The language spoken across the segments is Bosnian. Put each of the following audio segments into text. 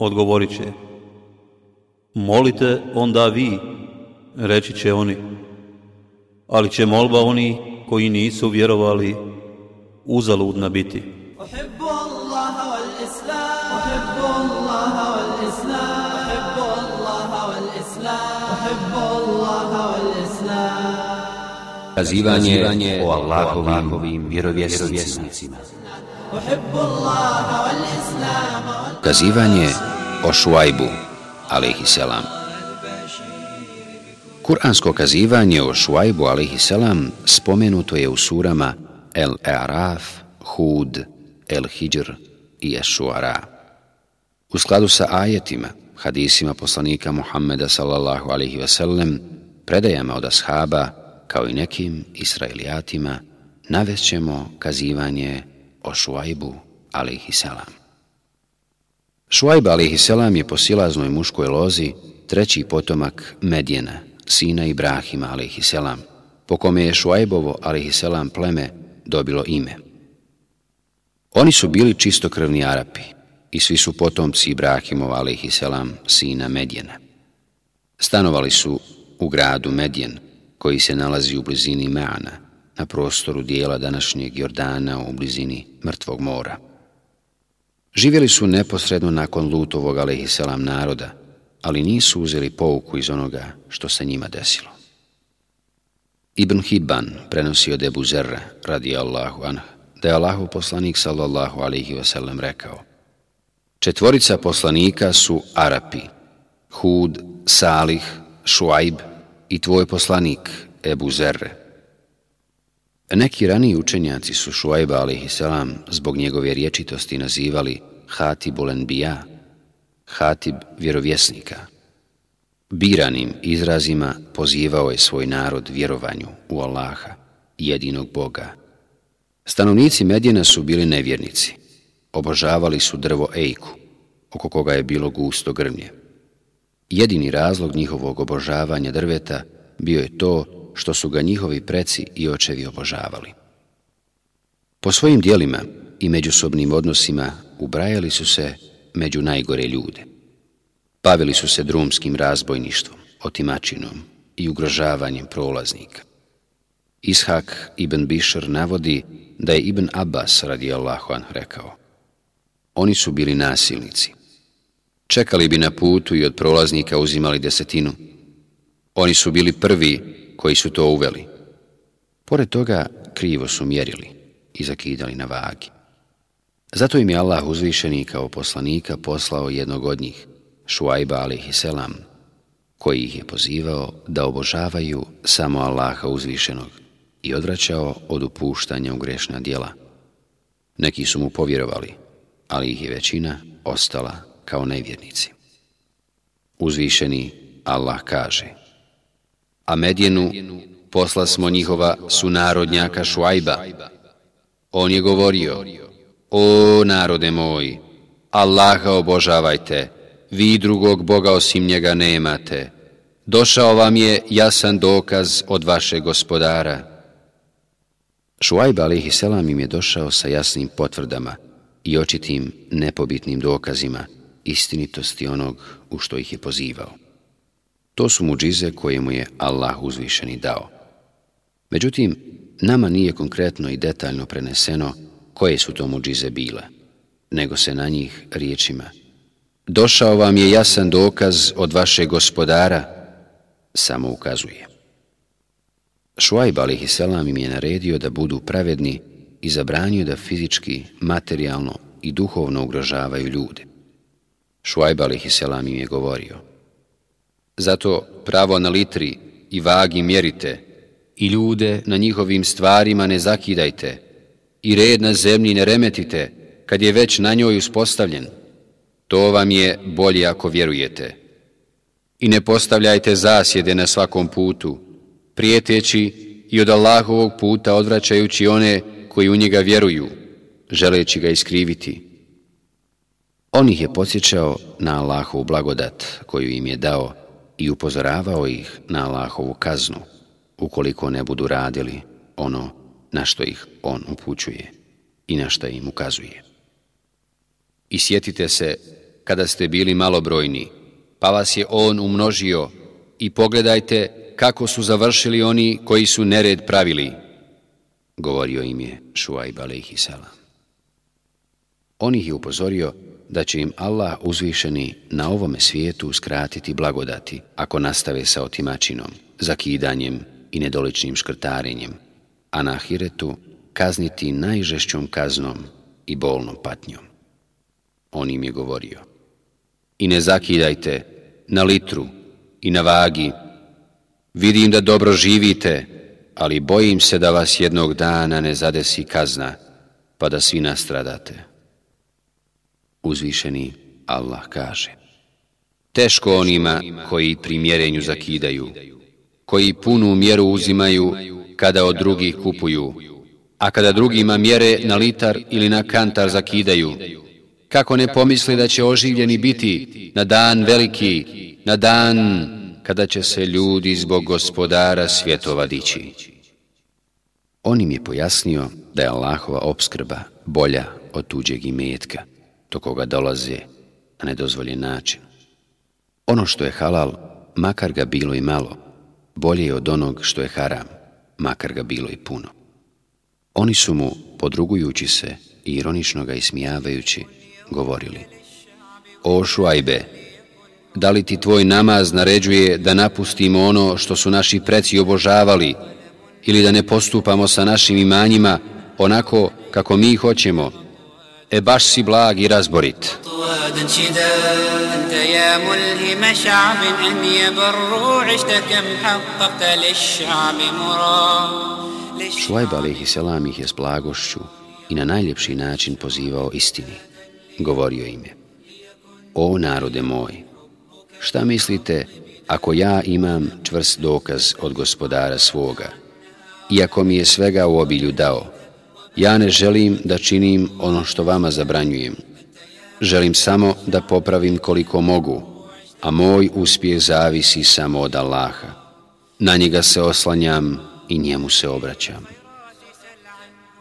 odgovorit će. Molite onda vi, reći će oni. Ali će molba oni koji nisu vjerovali uzaludna biti. أحب الله والإسلام أحب الله والإسلام أحب الله والإسلام أحب الله والإسلام Kazivanje o Allahovim vjerovjesnicima. Kazivanje o Šuajbu, alaihi selam. Kur'ansko kazivanje o Šuajbu, alaihi selam, spomenuto je u surama El Araf, Hud, El Hijr i Ešuara. U skladu sa ajetima, hadisima poslanika Muhammeda sallallahu alaihi ve sellem, predajama od ashaba, kao i nekim israelijatima, navest kazivanje o o Šuajbu, alaihisselam. Šuajb a.s. je po silaznoj muškoj lozi treći potomak Medjena, sina Ibrahima a.s. po kome je Šuajbovo a.s. pleme dobilo ime. Oni su bili čistokrvni Arapi i svi su potomci Ibrahimova a.s. sina Medjena. Stanovali su u gradu Medjen, koji se nalazi u blizini Meana, na prostoru dijela današnjeg Jordana u blizini Mrtvog mora. Živjeli su neposredno nakon Lutovog alaihisselam naroda, ali nisu uzeli pouku iz onoga što se njima desilo. Ibn Hibban prenosi od Ebu Zerra, radi Allahu anh, da je Allahu poslanik sallallahu alaihi wasallam rekao Četvorica poslanika su Arapi, Hud, Salih, Šuajb i tvoj poslanik Ebu Zerre. Neki raniji učenjaci su Šuajba a.s. zbog njegove riječitosti nazivali Hatibul Enbija, Hatib vjerovjesnika. Biranim izrazima pozivao je svoj narod vjerovanju u Allaha, jedinog Boga. Stanovnici Medjena su bili nevjernici. Obožavali su drvo Ejku, oko koga je bilo gusto grmlje. Jedini razlog njihovog obožavanja drveta bio je to što su ga njihovi preci i očevi obožavali. Po svojim dijelima i međusobnim odnosima ubrajali su se među najgore ljude. Bavili su se drumskim razbojništvom, otimačinom i ugrožavanjem prolaznika. Ishak ibn Bišr navodi da je ibn Abbas radijallahu anh rekao Oni su bili nasilnici. Čekali bi na putu i od prolaznika uzimali desetinu. Oni su bili prvi koji su to uveli. Pored toga, krivo su mjerili i zakidali na vagi. Zato im je Allah uzvišeni kao poslanika poslao jednog od njih, Šuajba alaihisselam, koji ih je pozivao da obožavaju samo Allaha uzvišenog i odvraćao od upuštanja u grešna dijela. Neki su mu povjerovali, ali ih je većina ostala kao nevjernici. Uzvišeni Allah kaže – a Medjenu posla smo njihova sunarodnjaka Šuajba. On je govorio, o narode moji, Allaha obožavajte, vi drugog Boga osim njega nemate. Došao vam je jasan dokaz od vaše gospodara. Šuajb alihi selam im je došao sa jasnim potvrdama i očitim nepobitnim dokazima istinitosti onog u što ih je pozivao. To su muđize koje mu je Allah uzvišeni dao. Međutim, nama nije konkretno i detaljno preneseno koje su to muđize bile, nego se na njih riječima Došao vam je jasan dokaz od vašeg gospodara, samo ukazuje. Šuajb a.s. im je naredio da budu pravedni i zabranio da fizički, materijalno i duhovno ugrožavaju ljude. Šuajb a.s. im je govorio – Zato pravo na litri i vagi mjerite i ljude na njihovim stvarima ne zakidajte i red na zemlji ne remetite kad je već na njoj uspostavljen. To vam je bolje ako vjerujete. I ne postavljajte zasjede na svakom putu, prijeteći i od Allahovog puta odvraćajući one koji u njega vjeruju, želeći ga iskriviti. On ih je posjećao na Allahovu blagodat koju im je dao i upozoravao ih na Allahovu kaznu, ukoliko ne budu radili ono na što ih On upućuje i na što im ukazuje. I sjetite se kada ste bili malobrojni, pa vas je On umnožio i pogledajte kako su završili oni koji su nered pravili, govorio im je Šuajb a.s. On ih je upozorio da će im Allah uzvišeni na ovome svijetu skratiti blagodati ako nastave sa otimačinom, zakidanjem i nedoličnim škrtarenjem, a na ahiretu kazniti najžešćom kaznom i bolnom patnjom. On im je govorio, i ne zakidajte na litru i na vagi, vidim da dobro živite, ali bojim se da vas jednog dana ne zadesi kazna, pa da svi nastradate. Uzvišeni Allah kaže, teško onima koji pri mjerenju zakidaju, koji punu mjeru uzimaju kada od drugih kupuju, a kada drugima mjere na litar ili na kantar zakidaju, kako ne pomisli da će oživljeni biti na dan veliki, na dan kada će se ljudi zbog gospodara svjetova dići. On im je pojasnio da je Allahova obskrba bolja od tuđeg imetka, do koga dolaze na nedozvoljen način. Ono što je halal, makar ga bilo i malo, bolje je od onog što je haram, makar ga bilo i puno. Oni su mu, podrugujući se i ironično ga ismijavajući, govorili O Šuajbe, da li ti tvoj namaz naređuje da napustimo ono što su naši preci obožavali ili da ne postupamo sa našim imanjima onako kako mi hoćemo, e baš si blag i razborit. Šuajb alaihi selam ih je s blagošću i na najljepši način pozivao istini. Govorio im je, o narode moj, šta mislite ako ja imam čvrst dokaz od gospodara svoga, iako mi je svega u obilju dao, Ja ne želim da činim ono što vama zabranjujem. Želim samo da popravim koliko mogu, a moj uspjeh zavisi samo od Allaha. Na njega se oslanjam i njemu se obraćam.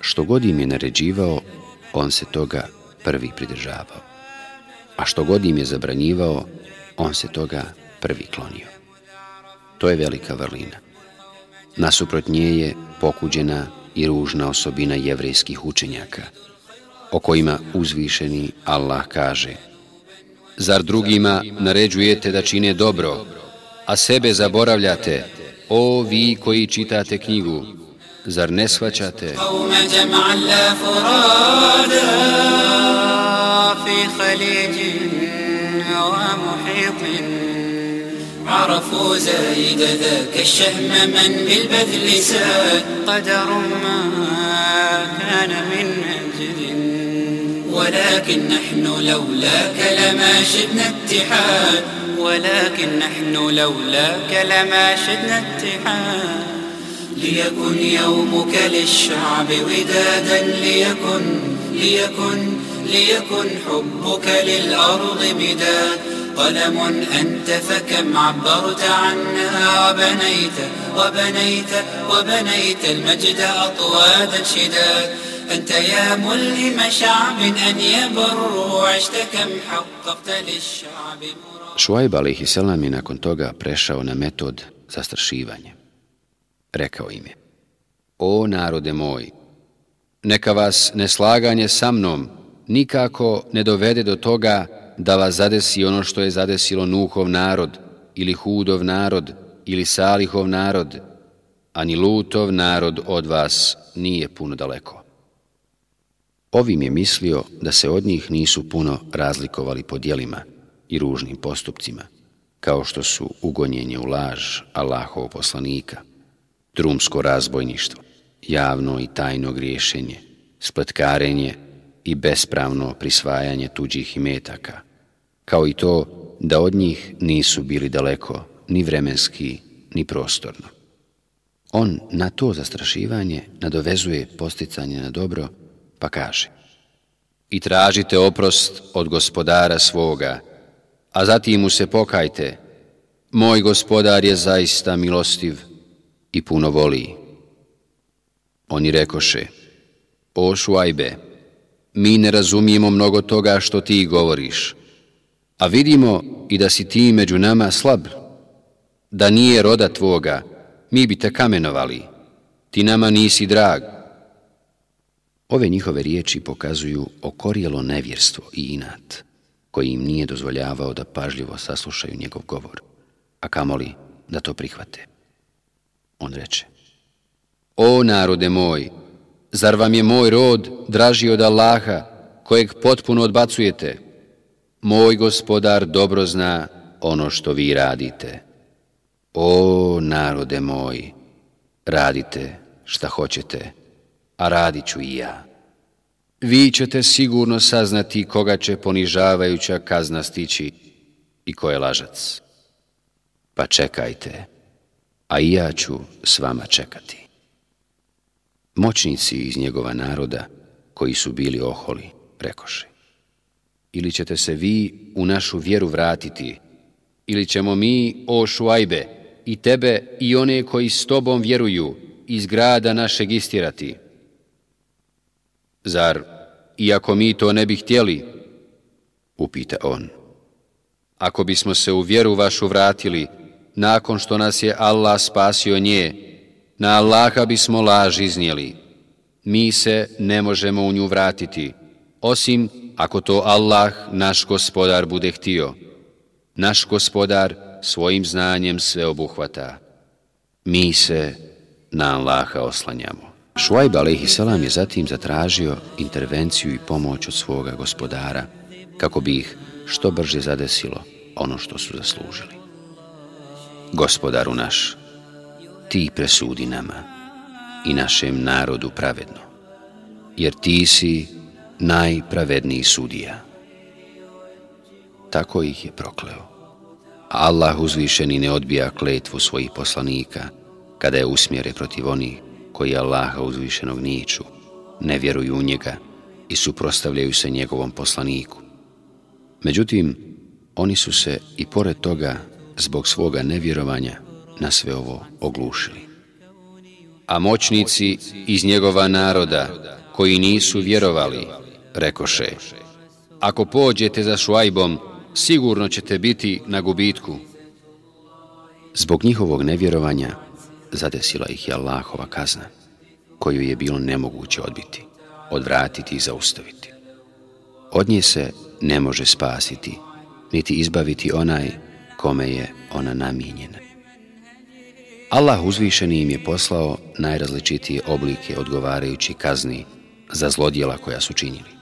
Što god im je naređivao, on se toga prvi pridržavao. A što god im je zabranjivao, on se toga prvi klonio. To je velika vrlina. Nasuprot nje je pokuđena i ružna osobina jevrijskih učenjaka, o kojima uzvišeni Allah kaže Zar drugima naređujete da čine dobro, a sebe zaboravljate, o vi koji čitate knjigu, zar ne shvaćate? عرفوا زايد ذاك الشهم من بالبذل ساد. قدر ما كان من أجل. ولكن نحن لولاك لما شدنا اتحاد. ولكن نحن لولاك لما شدنا اتحاد. ليكن يومك للشعب ودادا ليكن ليكن ليكن حبك للأرض بداد. قلم أنت فكم عبرت عنها وبنيت وبنيت وبنيت المجد أطوادا شداد أنت يا ملهم شعب أن يبر عشت كم حققت للشعب Šuajb alaihi selam je nakon toga prešao na metod zastrašivanja. Rekao im je, O narode moj, neka vas neslaganje sa mnom nikako ne dovede do toga da vas zadesi ono što je zadesilo Nuhov narod, ili Hudov narod, ili Salihov narod, a ni Lutov narod od vas nije puno daleko. Ovim je mislio da se od njih nisu puno razlikovali po dijelima i ružnim postupcima, kao što su ugonjenje u laž Allahov poslanika, drumsko razbojništvo, javno i tajno griješenje, spletkarenje i bespravno prisvajanje tuđih imetaka, kao i to da od njih nisu bili daleko, ni vremenski, ni prostorno. On na to zastrašivanje nadovezuje posticanje na dobro, pa kaže I tražite oprost od gospodara svoga, a zatim mu se pokajte, moj gospodar je zaista milostiv i puno voli. Oni rekoše, o šuajbe, mi ne razumijemo mnogo toga što ti govoriš, a vidimo i da si ti među nama slab, da nije roda tvoga, mi bi te kamenovali, ti nama nisi drag. Ove njihove riječi pokazuju okorijelo nevjerstvo i inat, koji im nije dozvoljavao da pažljivo saslušaju njegov govor, a kamoli da to prihvate. On reče, O narode moj, zar vam je moj rod draži od Allaha, kojeg potpuno odbacujete? Moj gospodar dobro zna ono što vi radite. O narode moj, radite šta hoćete, a radit ću i ja. Vi ćete sigurno saznati koga će ponižavajuća kazna stići i ko je lažac. Pa čekajte, a i ja ću s vama čekati. Moćnici iz njegova naroda, koji su bili oholi, rekoše. Ili ćete se vi u našu vjeru vratiti, ili ćemo mi, o šuajbe, i tebe i one koji s tobom vjeruju iz grada našeg istirati. Zar, iako mi to ne bi htjeli, upita on. Ako bismo se u vjeru vašu vratili, nakon što nas je Allah spasio nje, na Allaha bismo laž iznijeli. Mi se ne možemo u nju vratiti, osim ako to Allah, naš gospodar, bude htio. Naš gospodar, svojim znanjem sve obuhvata. Mi se na Allaha oslanjamo. Šuajb a.s. je zatim zatražio intervenciju i pomoć od svoga gospodara kako bi ih što brže zadesilo ono što su zaslužili. Gospodaru naš, ti presudi nama i našem narodu pravedno, jer ti si najpravedniji sudija. Tako ih je prokleo. Allah uzvišeni ne odbija kletvu svojih poslanika kada je usmjere protiv onih koji Allaha uzvišenog niču, ne vjeruju u njega i suprostavljaju se njegovom poslaniku. Međutim, oni su se i pored toga zbog svoga nevjerovanja na sve ovo oglušili. A moćnici iz njegova naroda koji nisu vjerovali, rekoše, ako pođete za šuajbom, sigurno ćete biti na gubitku. Zbog njihovog nevjerovanja zadesila ih je Allahova kazna, koju je bilo nemoguće odbiti, odvratiti i zaustaviti. Od nje se ne može spasiti, niti izbaviti onaj kome je ona namijenjena. Allah uzvišeni im je poslao najrazličitije oblike odgovarajući kazni za zlodjela koja su činili.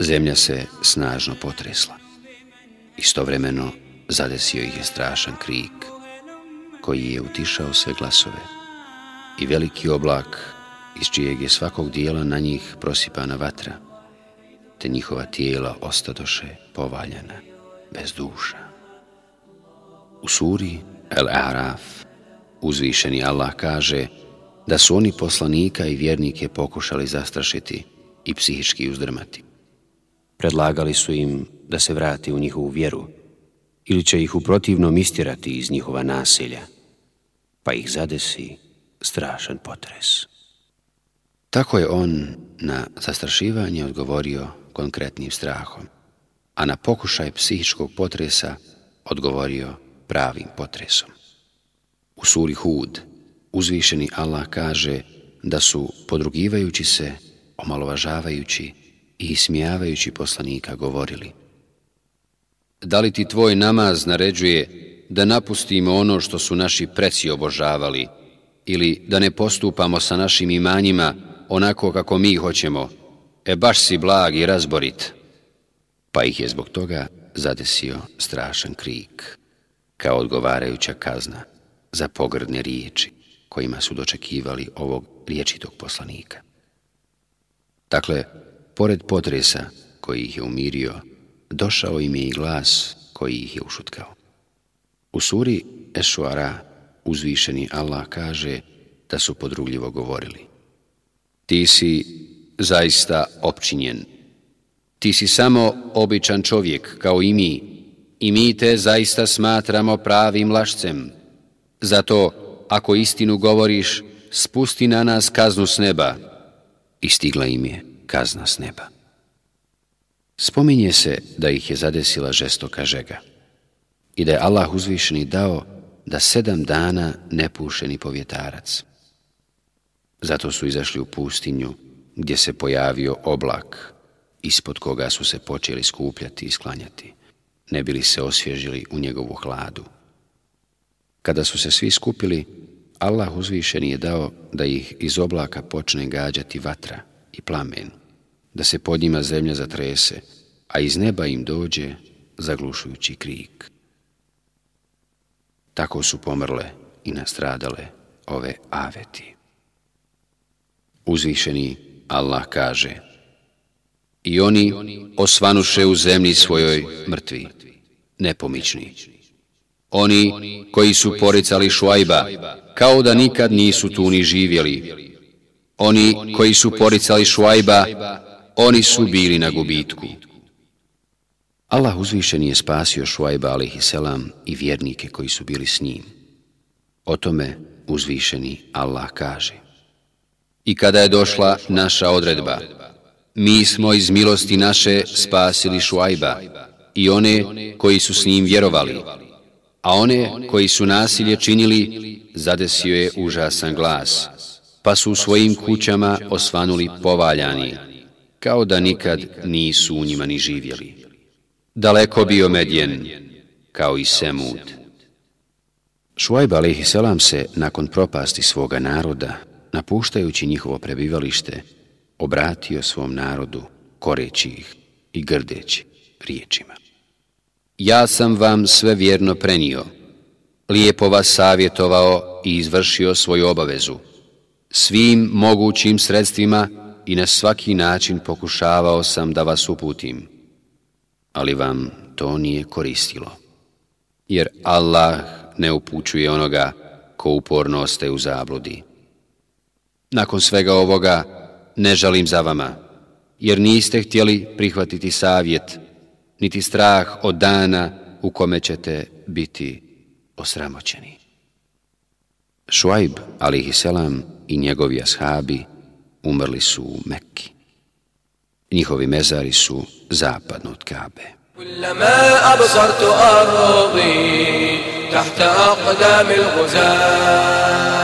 Zemlja se snažno potresla. Istovremeno zadesio ih je strašan krik, koji je utišao sve glasove i veliki oblak iz čijeg je svakog dijela na njih prosipana vatra, te njihova tijela ostadoše povaljena, bez duša. U suri El Araf uzvišeni Allah kaže da su oni poslanika i vjernike pokušali zastrašiti i psihički uzdrmati. Predlagali su im da se vrati u njihovu vjeru ili će ih u protivnom istirati iz njihova naselja, pa ih zadesi strašan potres. Tako je on na zastrašivanje odgovorio konkretnim strahom, a na pokušaj psihičkog potresa odgovorio pravim potresom. U suri Hud uzvišeni Allah kaže da su, podrugivajući se, omalovažavajući i smijavajući poslanika govorili Da li ti tvoj namaz naređuje da napustimo ono što su naši preci obožavali ili da ne postupamo sa našim imanjima onako kako mi hoćemo, e baš si blag i razborit. Pa ih je zbog toga zadesio strašan krik, kao odgovarajuća kazna za pogrdne riječi kojima su dočekivali ovog riječitog poslanika. Dakle, pored potresa koji ih je umirio, došao im je i glas koji ih je ušutkao. U suri Ešuara uzvišeni Allah kaže da su podrugljivo govorili. Ti si zaista opčinjen. Ti si samo običan čovjek kao i mi i mi te zaista smatramo pravim lašcem. Zato, ako istinu govoriš, spusti na nas kaznu s neba. I stigla im je kazna s neba. Spominje se da ih je zadesila žestoka žega i da je Allah uzvišeni dao da sedam dana ne puše ni povjetarac. Zato su izašli u pustinju gdje se pojavio oblak ispod koga su se počeli skupljati i sklanjati, ne bili se osvježili u njegovu hladu. Kada su se svi skupili, Allah uzvišeni je dao da ih iz oblaka počne gađati vatra i plamen, da se pod njima zemlja zatrese, a iz neba im dođe zaglušujući krik. Tako su pomrle i nastradale ove aveti. Uzvišeni Allah kaže I oni osvanuše u zemlji svojoj mrtvi, nepomični. Oni koji su poricali šuajba, kao da nikad nisu tu ni živjeli. Oni koji su poricali šuajba, oni su bili na gubitku. Allah uzvišen je spasio Šuajba selam i vjernike koji su bili s njim. O tome uzvišeni Allah kaže. I kada je došla naša odredba, mi smo iz milosti naše spasili Šuajba i one koji su s njim vjerovali, a one koji su nasilje činili, zadesio je užasan glas, pa su u svojim kućama osvanuli povaljani, kao da nikad nisu u njima ni živjeli. Daleko bio Medjen, kao i Semud. Šuajb a.s. se, nakon propasti svoga naroda, napuštajući njihovo prebivalište, obratio svom narodu, koreći ih i grdeći riječima. Ja sam vam sve vjerno prenio, lijepo vas savjetovao i izvršio svoju obavezu. Svim mogućim sredstvima i na svaki način pokušavao sam da vas uputim ali vam to nije koristilo. Jer Allah ne upućuje onoga ko uporno ostaje u zabludi. Nakon svega ovoga ne žalim za vama, jer niste htjeli prihvatiti savjet, niti strah od dana u kome ćete biti osramoćeni. Šuajb, alihiselam, i njegovi ashabi umrli su u Mekki. Njihovi mezari su zapadno od Kabe. كلما أبصرت أرضي تحت أقدام al-ghuzal